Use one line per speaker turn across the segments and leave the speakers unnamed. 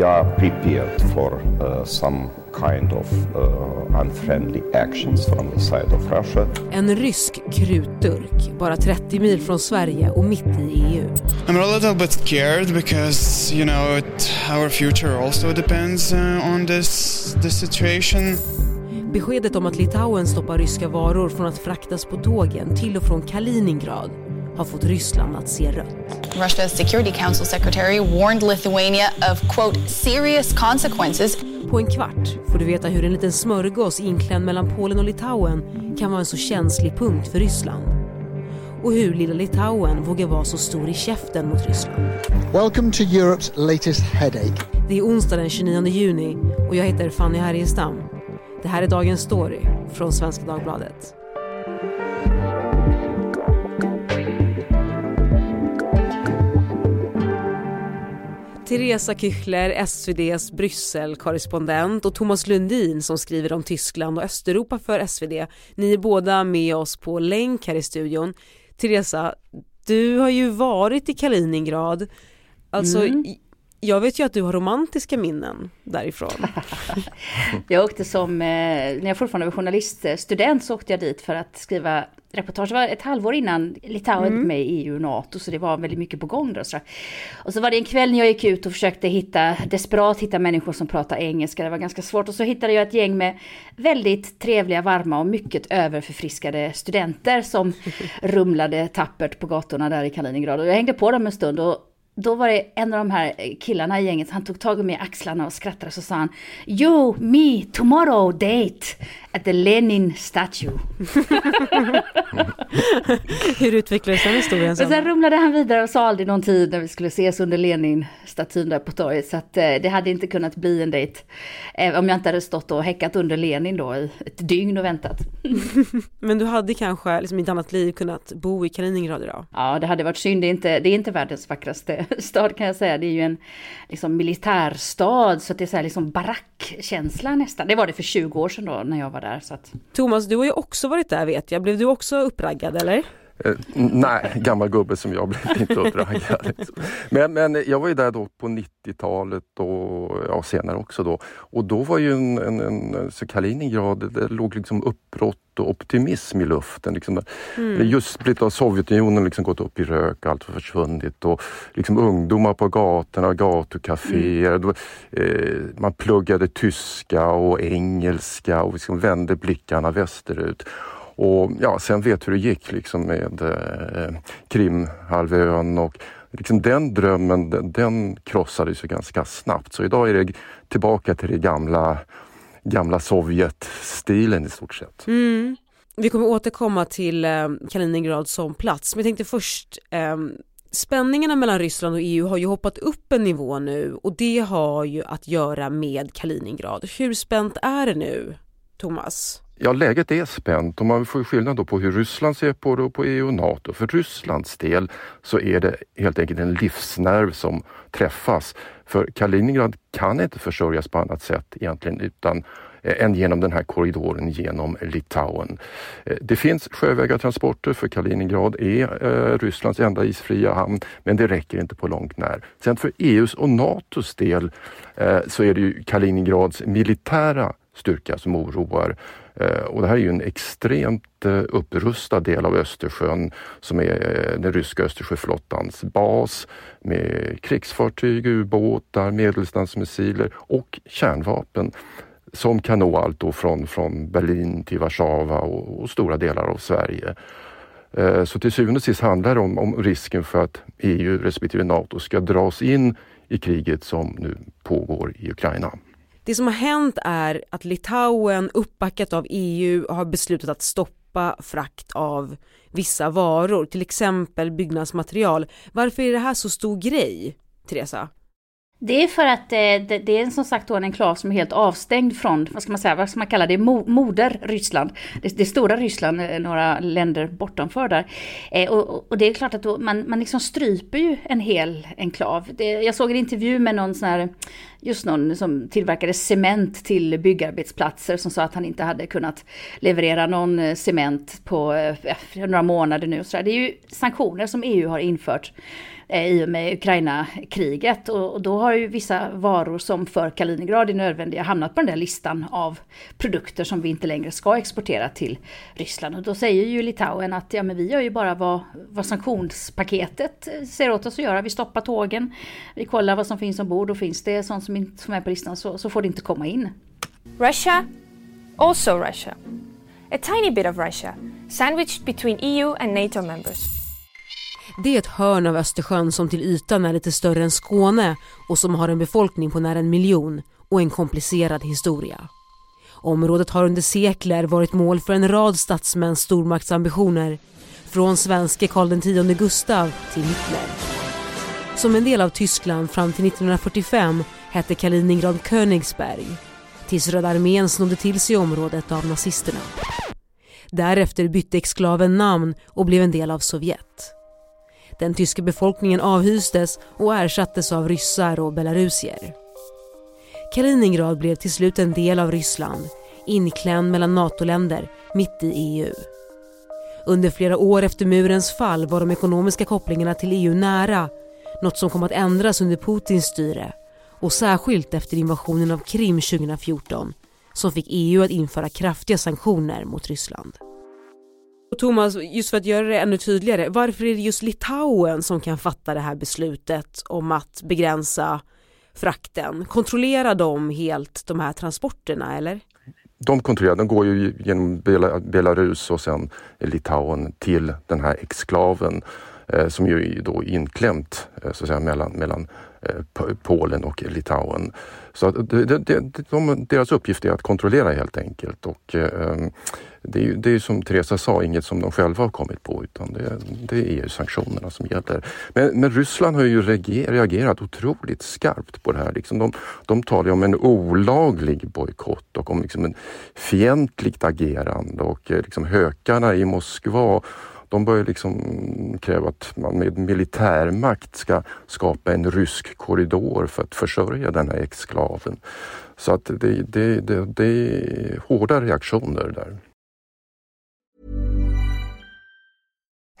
are prepared for uh, some kind of uh, unfriendly actions from the side of Russia.
En rysk krutdurk, bara 30 mil från Sverige och mitt i EU.
I'm a little bit scared because you know it, our future also depends uh, on this this situation.
Beskedet om att Litauen stoppar ryska varor från att fraktas på tågen till och från Kaliningrad har fått Ryssland att se rött.
Russia's Security Council Secretary warned Lithuania of, quote, serious consequences.
På en kvart får du veta hur en liten smörgås inklämd mellan Polen och Litauen kan vara en så känslig punkt för Ryssland. Och hur lilla Litauen vågar vara så stor i käften mot Ryssland.
Welcome to Europe's latest headache.
Det är onsdag den 29 juni och jag heter Fanny Härgestam. Det här är dagens story från Svenska Dagbladet. Teresa Küchler, SVDs Brysselkorrespondent och Thomas Lundin som skriver om Tyskland och Östeuropa för SvD. Ni är båda med oss på länk här i studion. Teresa, du har ju varit i Kaliningrad. Alltså, mm. jag vet ju att du har romantiska minnen därifrån.
jag åkte som, eh, när jag fortfarande var journaliststudent så åkte jag dit för att skriva reportage. Det var ett halvår innan Litauen mm. med i EU och NATO, så det var väldigt mycket på gång då. Så. Och så var det en kväll när jag gick ut och försökte hitta, desperat hitta människor som pratar engelska. Det var ganska svårt. Och så hittade jag ett gäng med väldigt trevliga, varma och mycket överförfriskade studenter som rumlade tappert på gatorna där i Kaliningrad. Och jag hängde på dem en stund och då var det en av de här killarna i gänget, han tog tag i mig i axlarna och skrattade så sa han You, me, tomorrow date at the Lenin statue.
Hur utvecklades den historien
sen? sen rumlade han vidare och sa aldrig någon tid när vi skulle ses under Lenin-statyn där på torget. Så att eh, det hade inte kunnat bli en dejt. Eh, om jag inte hade stått och häckat under Lenin då i ett dygn och väntat.
Men du hade kanske liksom i ett annat liv kunnat bo i Kaliningrad idag?
Ja, det hade varit synd. Det är inte, det är inte världens vackraste stad kan jag säga. Det är ju en liksom, militärstad så att det är så här liksom barackkänsla nästan. Det var det för 20 år sedan då när jag var där. Så att...
Thomas, du har ju också varit där vet jag. Blev du också uppraggad eller?
Eh, nej, gammal gubbe som jag blev inte uppraggad. Men, men jag var ju där då på 90-talet och ja, senare också då. Och då var ju en, en, en så Kaliningrad, det låg liksom uppbrott och optimism i luften. Liksom. Mm. Just blivit av Sovjetunionen liksom gått upp i rök, allt var försvunnit och liksom ungdomar på gatorna, gatukaféer. Mm. Eh, man pluggade tyska och engelska och liksom vände blickarna västerut. Och ja, sen vet hur det gick liksom med eh, Krimhalvön och liksom den drömmen den, den krossades ju ganska snabbt. Så idag är det tillbaka till det gamla, gamla Sovjetstilen i stort sett.
Mm. Vi kommer återkomma till eh, Kaliningrad som plats, men jag tänkte först eh, Spänningarna mellan Ryssland och EU har ju hoppat upp en nivå nu och det har ju att göra med Kaliningrad. Hur spänt är det nu, Thomas?
Ja, läget är spänt och man får skillnad då på hur Ryssland ser på det och på EU och NATO. För Rysslands del så är det helt enkelt en livsnerv som träffas. För Kaliningrad kan inte försörjas på annat sätt egentligen utan eh, än genom den här korridoren genom Litauen. Eh, det finns sjövägartransporter för Kaliningrad är eh, Rysslands enda isfria hamn, men det räcker inte på långt när. Sen för EUs och NATOs del eh, så är det ju Kaliningrads militära styrka som oroar. Eh, och det här är ju en extremt eh, upprustad del av Östersjön som är eh, den ryska Östersjöflottans bas med krigsfartyg, ubåtar, medeldistansmissiler och kärnvapen som kan nå allt då från, från Berlin till Warszawa och, och stora delar av Sverige. Så till syvende och sist handlar det om, om risken för att EU respektive NATO ska dras in i kriget som nu pågår i Ukraina.
Det som har hänt är att Litauen uppbackat av EU har beslutat att stoppa frakt av vissa varor, till exempel byggnadsmaterial. Varför är det här så stor grej, Teresa?
Det är för att eh, det, är som sagt då en enklav som är helt avstängd från, vad ska man säga, vad ska man kalla det, moder Ryssland. Det, det stora Ryssland, eh, några länder bortanför där. Eh, och, och, det är klart att då, man, man liksom stryper ju en hel enklav. Det, jag såg en intervju med någon sån här, just någon som tillverkade cement till byggarbetsplatser som sa att han inte hade kunnat leverera någon eh, cement på eh, några månader nu. Så det är ju sanktioner som EU har infört eh, i och med Ukraina-kriget. Och, och, då har ju vissa varor som för Kaliningrad är nödvändiga hamnat på den där listan av produkter som vi inte längre ska exportera till Ryssland. Och då säger ju Litauen att ja, men vi gör ju bara vad, vad sanktionspaketet eh, säger åt oss att göra. Vi stoppar tågen, vi kollar vad som finns ombord och finns det sånt som, inte, som är på listan så, så får det inte komma in.
Russia, also Russia. A tiny bit of Russia, sandwiched between EU and NATO members.
Det är ett hörn av Östersjön som till ytan är lite större än Skåne och som har en befolkning på nära en miljon och en komplicerad historia. Området har under sekler varit mål för en rad statsmäns stormaktsambitioner från svenske Karl X Gustav till Hitler. Som en del av Tyskland fram till 1945 hette Kaliningrad Königsberg tills Röda armén snodde till sig området av nazisterna. Därefter bytte exklaven namn och blev en del av Sovjet. Den tyska befolkningen avhystes och ersattes av ryssar och belarusier. Kaliningrad blev till slut en del av Ryssland, inklämd mellan NATO-länder, mitt i EU. Under flera år efter murens fall var de ekonomiska kopplingarna till EU nära, något som kom att ändras under Putins styre och särskilt efter invasionen av Krim 2014 som fick EU att införa kraftiga sanktioner mot Ryssland. Thomas, just för att göra det ännu tydligare, varför är det just Litauen som kan fatta det här beslutet om att begränsa frakten? Kontrollerar de helt de här transporterna eller?
De kontrollerar, de går ju genom Belarus och sen Litauen till den här exklaven eh, som ju är då inklämt eh, så att säga, mellan, mellan Eh, Polen och Litauen. Så att det, det, de, deras uppgift är att kontrollera helt enkelt och eh, mm, det är ju det är som Teresa sa, inget som de själva har kommit på utan det, det är EU-sanktionerna som gäller. Men, men, Ryssland har ju reagerat otroligt skarpt på det här. Liksom de, de talar om en olaglig bojkott och om liksom en fientligt agerande och eh, liksom hökarna i Moskva de börjar liksom kräva att man med militärmakt ska skapa en rysk korridor för att försörja den här exklaven. Så att det, det, det, det är hårda reaktioner där.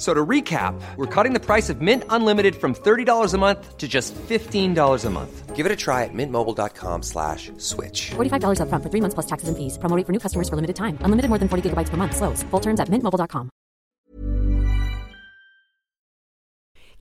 So to recap, we're cutting the price of Mint Unlimited from $30 a month to just $15 a month. Give it a try at mintmobile.com slash switch.
$45 up front for three months plus taxes and fees. Promoting for new customers for limited time. Unlimited more than 40 gigabytes per month. Slows. Full terms at mintmobile.com.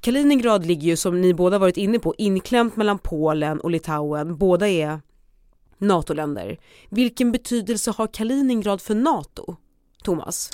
Kaliningrad ligger ju som ni båda varit inne på inklämt mellan Polen och Litauen. Båda är NATO-länder. Vilken betydelse har Kaliningrad för NATO? Thomas?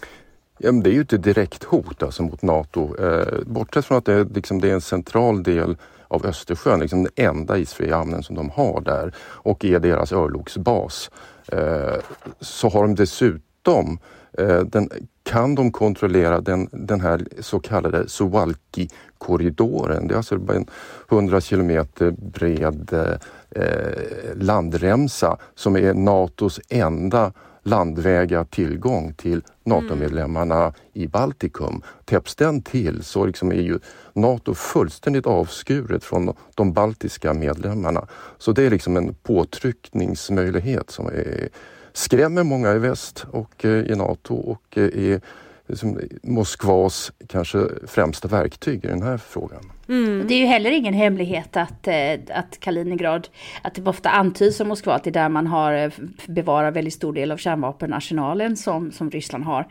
Ja, det är ju ett direkt hot alltså mot Nato. Eh, bortsett från att det, liksom, det är en central del av Östersjön, liksom den enda isfria hamnen som de har där och är deras örlogsbas. Eh, så har de dessutom eh, den, kan de kontrollera den, den här så kallade Suwalki-korridoren. Det är alltså en 100 kilometer bred eh, eh, landremsa som är Natos enda landväga tillgång till NATO-medlemmarna mm. i Baltikum. Täpps den till så liksom är ju NATO fullständigt avskuret från de baltiska medlemmarna. Så det är liksom en påtryckningsmöjlighet som är, skrämmer många i väst och eh, i NATO och eh, är liksom Moskvas kanske främsta verktyg i den här frågan.
Mm. Det är ju heller ingen hemlighet att, eh, att Kaliningrad, att det ofta antyds som Moskva att det är där man har eh, bevarar väldigt stor del av kärnvapenarsenalen som, som Ryssland har.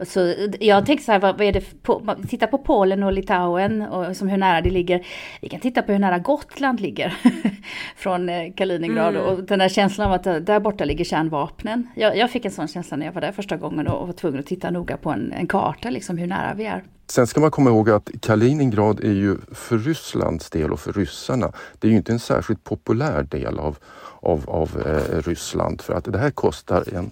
Så jag tänkte så här, vad, vad är det, på, titta på Polen och Litauen och som hur nära det ligger. Vi kan titta på hur nära Gotland ligger från eh, Kaliningrad mm. och den där känslan av att där borta ligger kärnvapnen. Jag, jag fick en sån känsla när jag var där första gången och var tvungen att titta noga på en, en karta, liksom hur nära vi är.
Sen ska man komma ihåg att Kaliningrad är ju för Rysslands del och för ryssarna, det är ju inte en särskilt populär del av, av, av eh, Ryssland för att det här kostar en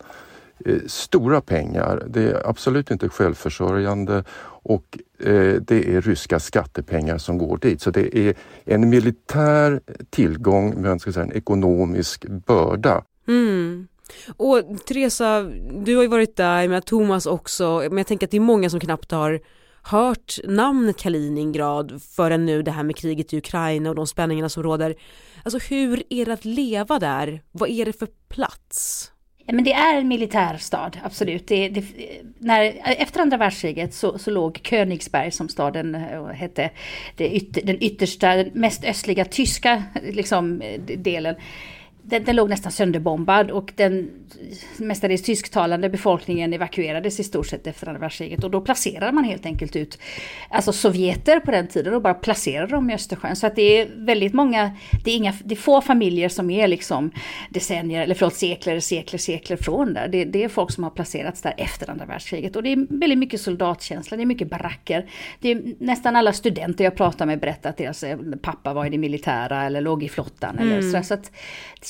eh, stora pengar. Det är absolut inte självförsörjande och eh, det är ryska skattepengar som går dit. Så det är en militär tillgång men ska säga, en ekonomisk börda.
Mm. Och Teresa, du har ju varit där, med Thomas också, men jag tänker att det är många som knappt har hört namnet Kaliningrad förrän nu det här med kriget i Ukraina och de spänningarna som råder. Alltså hur är det att leva där? Vad är det för plats?
Ja, men det är en militär stad, absolut. Det, det, när, efter andra världskriget så, så låg Königsberg, som staden eh, hette, ytter, den yttersta, den mest östliga tyska liksom, eh, delen den, den låg nästan sönderbombad och den mestadels tysktalande befolkningen evakuerades i stort sett efter andra världskriget. Och då placerade man helt enkelt ut alltså sovjeter på den tiden och bara placerade dem i Östersjön. Så att det är väldigt många, det är, inga, det är få familjer som är liksom decennier, eller förlåt sekler, sekler, sekler från där. Det, det är folk som har placerats där efter andra världskriget. Och det är väldigt mycket soldatkänsla, det är mycket baracker. Det är nästan alla studenter jag pratar med berättar att deras eh, pappa var i det militära eller låg i flottan. Mm. Eller så, så att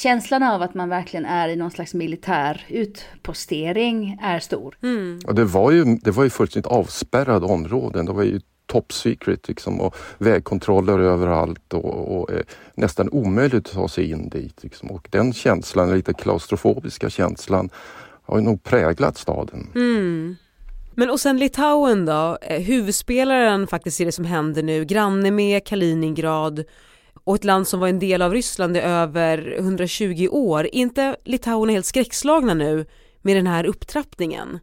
känslan av att man verkligen är i någon slags militär utpostering är stor.
Mm. Och det var ju, det var ju fullständigt avspärrade områden. Det var ju top secret liksom, och vägkontroller överallt och, och eh, nästan omöjligt att ta sig in dit. Liksom. Och den känslan, den lite klaustrofobiska känslan, har ju nog präglat staden.
Mm. Men och sen Litauen då, eh, huvudspelaren faktiskt i det som händer nu, granne med Kaliningrad och ett land som var en del av Ryssland i över 120 år. Är inte Litauen helt skräckslagna nu med den här upptrappningen?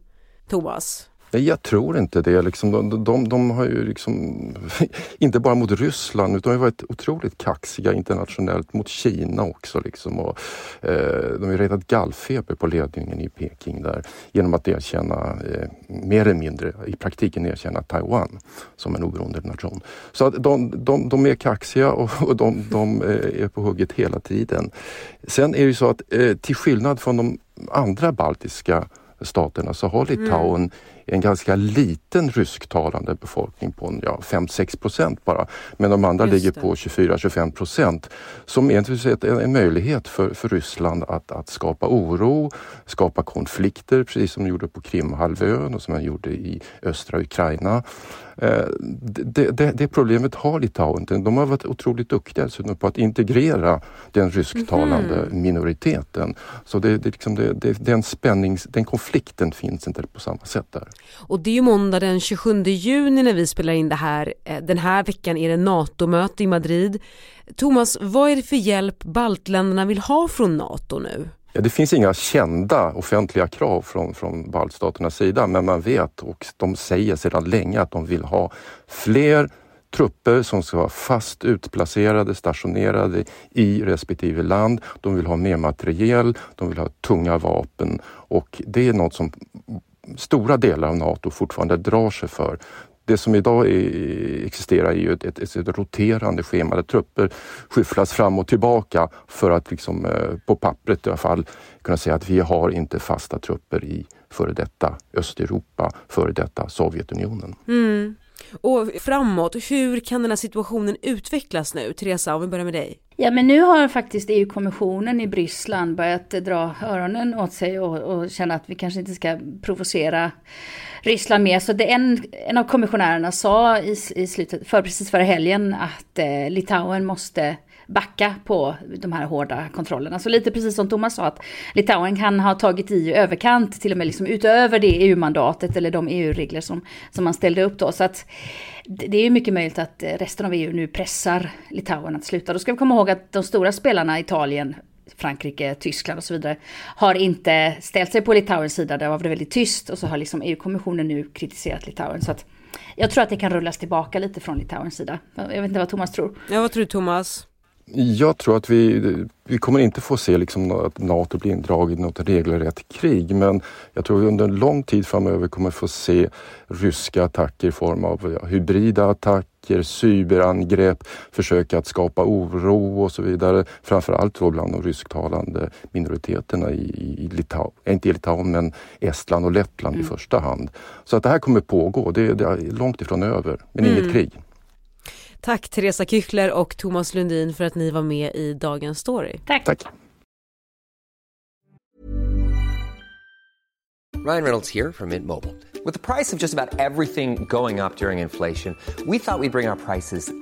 Thomas?
Nej, jag tror inte det. Liksom, de, de, de, har ju liksom, inte bara mot Ryssland utan de har varit otroligt kaxiga internationellt mot Kina också. Liksom, och, eh, de har ju retat gallfeber på ledningen i Peking där genom att erkänna, eh, mer eller mindre i praktiken erkänna Taiwan som en oberoende nation. Så att de, de, de är kaxiga och, och de, de, eh, är på hugget hela tiden. Sen är det ju så att eh, till skillnad från de andra baltiska staterna så har Litauen mm en ganska liten rysktalande befolkning på ja, 5-6 procent bara. Men de andra Just ligger på 24-25 procent. Som är en, en möjlighet för, för Ryssland att, att skapa oro, skapa konflikter precis som de gjorde på Krimhalvön och som man gjorde i östra Ukraina. Eh, det, det, det, problemet har Litauen. De har varit otroligt duktiga på att integrera den rysktalande mm. minoriteten. Så det, det, liksom den, spännings, den konflikten finns inte på samma sätt där.
Och det är ju måndag den 27 juni när vi spelar in det här. Eh, den här veckan är det NATO-möte i Madrid. Thomas, vad är det för hjälp baltländerna vill ha från NATO nu?
Ja, det finns inga kända offentliga krav från, från baltstaternas sida men man vet och de säger sedan länge att de vill ha fler trupper som ska vara fast utplacerade, stationerade i respektive land. De vill ha mer materiel, de vill ha tunga vapen och det är något som stora delar av Nato fortfarande drar sig för. Det som idag är, existerar är ju ett, ett, ett, roterande schema där trupper skyfflas fram och tillbaka för att liksom, eh, på pappret i alla fall kunna säga att vi har inte fasta trupper i före detta Östeuropa, före detta Sovjetunionen.
Mm. Och framåt, hur kan den här situationen utvecklas nu? Teresa, om vi börjar med dig.
Ja men nu har faktiskt EU-kommissionen i Bryssland börjat dra öronen åt sig och, och känna att vi kanske inte ska provocera Ryssland mer. Så det en, en av kommissionärerna sa i, i slutet, för precis före helgen att eh, Litauen måste backa på de här hårda kontrollerna. Så lite precis som Thomas sa att Litauen kan ha tagit i överkant, till och med liksom utöver det EU-mandatet eller de EU-regler som, som man ställde upp då. Så att det är ju mycket möjligt att resten av EU nu pressar Litauen att sluta. Då ska vi komma ihåg att de stora spelarna, Italien, Frankrike, Tyskland och så vidare, har inte ställt sig på Litauens sida. Där har varit väldigt tyst och så har liksom EU-kommissionen nu kritiserat Litauen. Så att jag tror att det kan rullas tillbaka lite från Litauens sida. Jag vet inte vad Thomas tror.
Ja, vad tror du Thomas?
Jag tror att vi, vi kommer inte få se liksom att Nato blir indraget i något regelrätt krig men jag tror att vi under en lång tid framöver kommer få se ryska attacker i form av ja, hybrida attacker, cyberangrepp, försök att skapa oro och så vidare. Framförallt då bland de rysktalande minoriteterna i, i Litauen, inte i Litauen men Estland och Lettland mm. i första hand. Så att det här kommer pågå, det, det är långt ifrån över men mm. inget krig.
Tack Teresa Kychler och Thomas Lundin för att ni var med i Dagens Story.
Tack.
Tack.
Ryan Reynolds här från Mint Mobile. Med priset på nästan allt som går upp under inflationen, trodde vi att vi skulle bring våra priser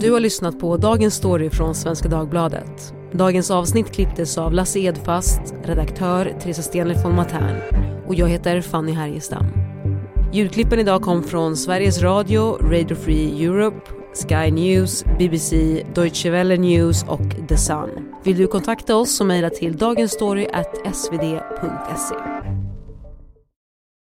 Du har lyssnat på Dagens Story från Svenska Dagbladet. Dagens avsnitt klipptes av Lasse Edfast, redaktör Teresa Stenlöf von Matern och jag heter Fanny Härgestam. Ljudklippen idag kom från Sveriges Radio, Radio Free Europe, Sky News, BBC, Deutsche Welle News och The Sun. Vill du kontakta oss så mejla till dagensstory.svd.se.